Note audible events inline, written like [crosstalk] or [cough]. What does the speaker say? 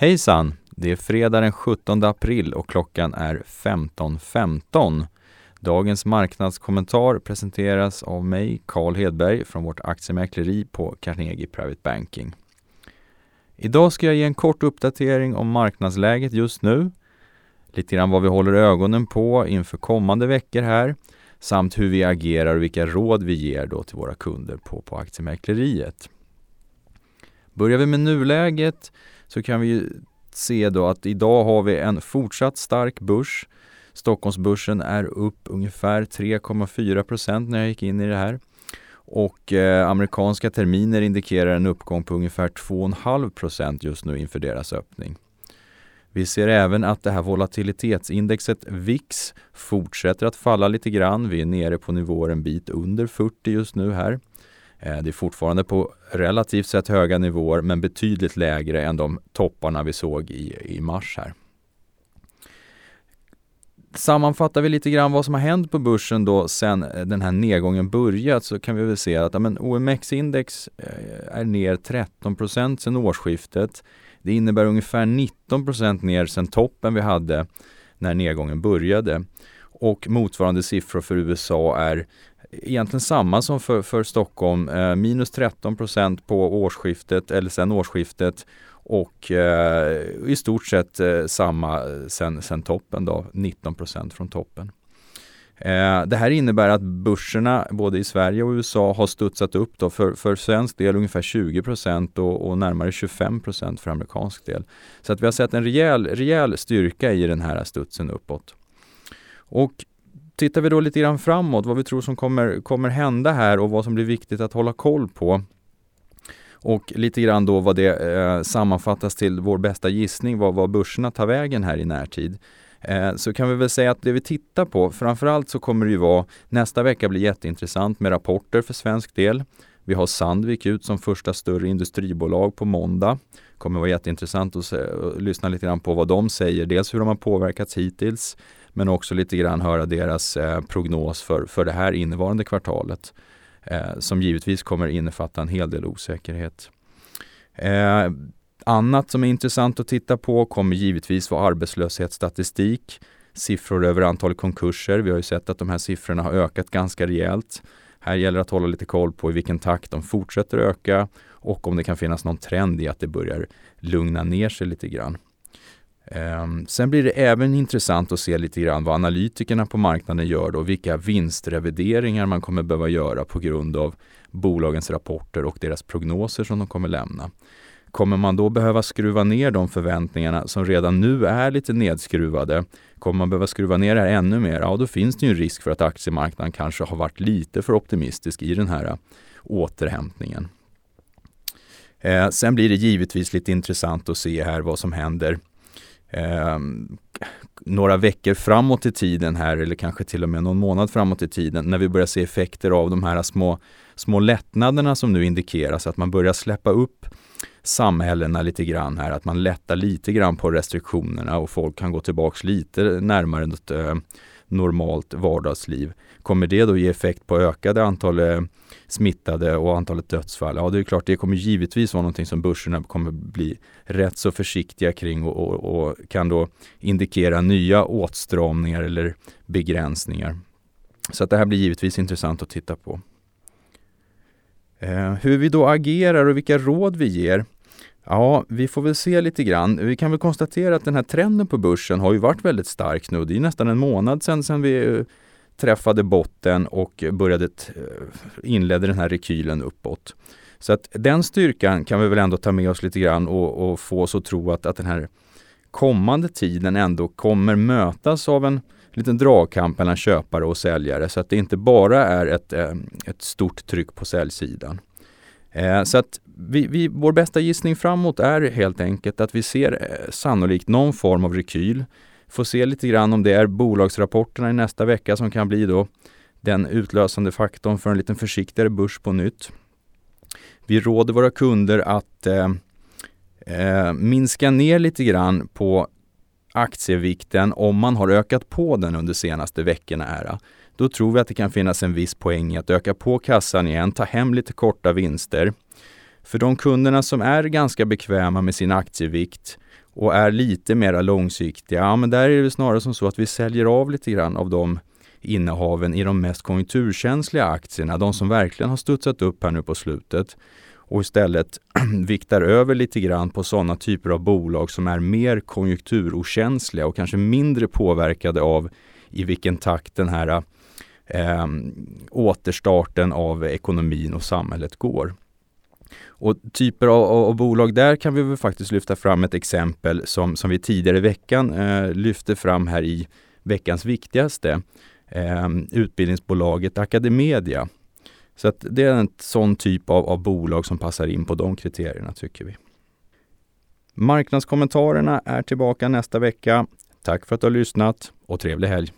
Hejsan! Det är fredag den 17 april och klockan är 15.15. .15. Dagens marknadskommentar presenteras av mig, Carl Hedberg, från vårt aktiemäkleri på Carnegie Private Banking. Idag ska jag ge en kort uppdatering om marknadsläget just nu, lite grann vad vi håller ögonen på inför kommande veckor här, samt hur vi agerar och vilka råd vi ger då till våra kunder på, på aktiemäkleriet. Börjar vi med nuläget så kan vi se då att idag har vi en fortsatt stark börs. Stockholmsbörsen är upp ungefär 3,4% när jag gick in i det här. Och eh, amerikanska terminer indikerar en uppgång på ungefär 2,5% just nu inför deras öppning. Vi ser även att det här volatilitetsindexet VIX fortsätter att falla lite grann. Vi är nere på nivåer en bit under 40 just nu här. Eh, det är fortfarande på relativt sett höga nivåer men betydligt lägre än de topparna vi såg i, i mars här. Sammanfattar vi lite grann vad som har hänt på börsen då sen eh, den här nedgången börjat så kan vi väl se att ja, OMX-index eh, är ner 13 procent sedan årsskiftet. Det innebär ungefär 19 procent ner sedan toppen vi hade när nedgången började. Och motsvarande siffror för USA är egentligen samma som för, för Stockholm. Eh, minus 13 procent på årsskiftet eller sen årsskiftet och eh, i stort sett eh, samma sen, sen toppen då, 19 procent från toppen. Eh, det här innebär att börserna både i Sverige och USA har studsat upp då för, för svensk del ungefär 20 procent och, och, närmare 25 procent för amerikansk del. Så att vi har sett en rejäl, rejäl styrka i den här studsen uppåt. Och Tittar vi då lite grann framåt, vad vi tror som kommer, kommer hända här och vad som blir viktigt att hålla koll på. Och lite grann då vad det eh, sammanfattas till vår bästa gissning, vad, vad börserna tar vägen här i närtid. Eh, så kan vi väl säga att det vi tittar på, framförallt så kommer det ju vara, nästa vecka blir jätteintressant med rapporter för svensk del. Vi har Sandvik ut som första större industribolag på måndag. kommer vara jätteintressant att, se, att lyssna lite grann på vad de säger. Dels hur de har påverkats hittills men också lite grann höra deras eh, prognos för, för det här innevarande kvartalet eh, som givetvis kommer innefatta en hel del osäkerhet. Eh, annat som är intressant att titta på kommer givetvis vara arbetslöshetsstatistik, siffror över antal konkurser. Vi har ju sett att de här siffrorna har ökat ganska rejält. Här gäller det att hålla lite koll på i vilken takt de fortsätter öka och om det kan finnas någon trend i att det börjar lugna ner sig lite grann. Ehm, sen blir det även intressant att se lite grann vad analytikerna på marknaden gör och vilka vinstrevideringar man kommer behöva göra på grund av bolagens rapporter och deras prognoser som de kommer lämna. Kommer man då behöva skruva ner de förväntningarna som redan nu är lite nedskruvade? Kommer man behöva skruva ner det här ännu mer? Ja, då finns det ju en risk för att aktiemarknaden kanske har varit lite för optimistisk i den här eh, återhämtningen. Eh, sen blir det givetvis lite intressant att se här vad som händer eh, några veckor framåt i tiden här eller kanske till och med någon månad framåt i tiden när vi börjar se effekter av de här små, små lättnaderna som nu indikeras, att man börjar släppa upp samhällena lite grann här, att man lättar lite grann på restriktionerna och folk kan gå tillbaks lite närmare eh, normalt vardagsliv. Kommer det då ge effekt på ökade antal eh, smittade och antalet dödsfall? Ja, det är klart, det kommer givetvis vara någonting som börserna kommer bli rätt så försiktiga kring och, och, och kan då indikera nya åtstramningar eller begränsningar. Så att det här blir givetvis intressant att titta på. Eh, hur vi då agerar och vilka råd vi ger. Ja, vi får väl se lite grann. Vi kan väl konstatera att den här trenden på börsen har ju varit väldigt stark nu. Det är nästan en månad sedan, sedan vi eh, träffade botten och började eh, inledde den här rekylen uppåt. Så att den styrkan kan vi väl ändå ta med oss lite grann och, och få oss att tro att, att den här kommande tiden ändå kommer mötas av en liten dragkamp mellan köpare och säljare så att det inte bara är ett, eh, ett stort tryck på säljsidan. Eh, så att vi, vi, vår bästa gissning framåt är helt enkelt att vi ser eh, sannolikt någon form av rekyl. Får se lite grann om det är bolagsrapporterna i nästa vecka som kan bli då den utlösande faktorn för en lite försiktigare börs på nytt. Vi råder våra kunder att eh, eh, minska ner lite grann på aktievikten om man har ökat på den under senaste veckorna. Här. Då tror vi att det kan finnas en viss poäng i att öka på kassan igen, ta hem lite korta vinster. För de kunderna som är ganska bekväma med sin aktievikt och är lite mera långsiktiga, ja men där är det snarare som så att vi säljer av lite grann av de innehaven i de mest konjunkturkänsliga aktierna, de som verkligen har studsat upp här nu på slutet och istället [clears throat] viktar över lite grann på sådana typer av bolag som är mer konjunkturokänsliga och kanske mindre påverkade av i vilken takt den här eh, återstarten av ekonomin och samhället går. Och typer av, av, bolag där kan vi väl faktiskt lyfta fram ett exempel som, som vi tidigare i veckan eh, lyfte fram här i veckans viktigaste. Eh, utbildningsbolaget Academedia. Så att det är en sån typ av, av bolag som passar in på de kriterierna tycker vi. Marknadskommentarerna är tillbaka nästa vecka. Tack för att du har lyssnat och trevlig helg!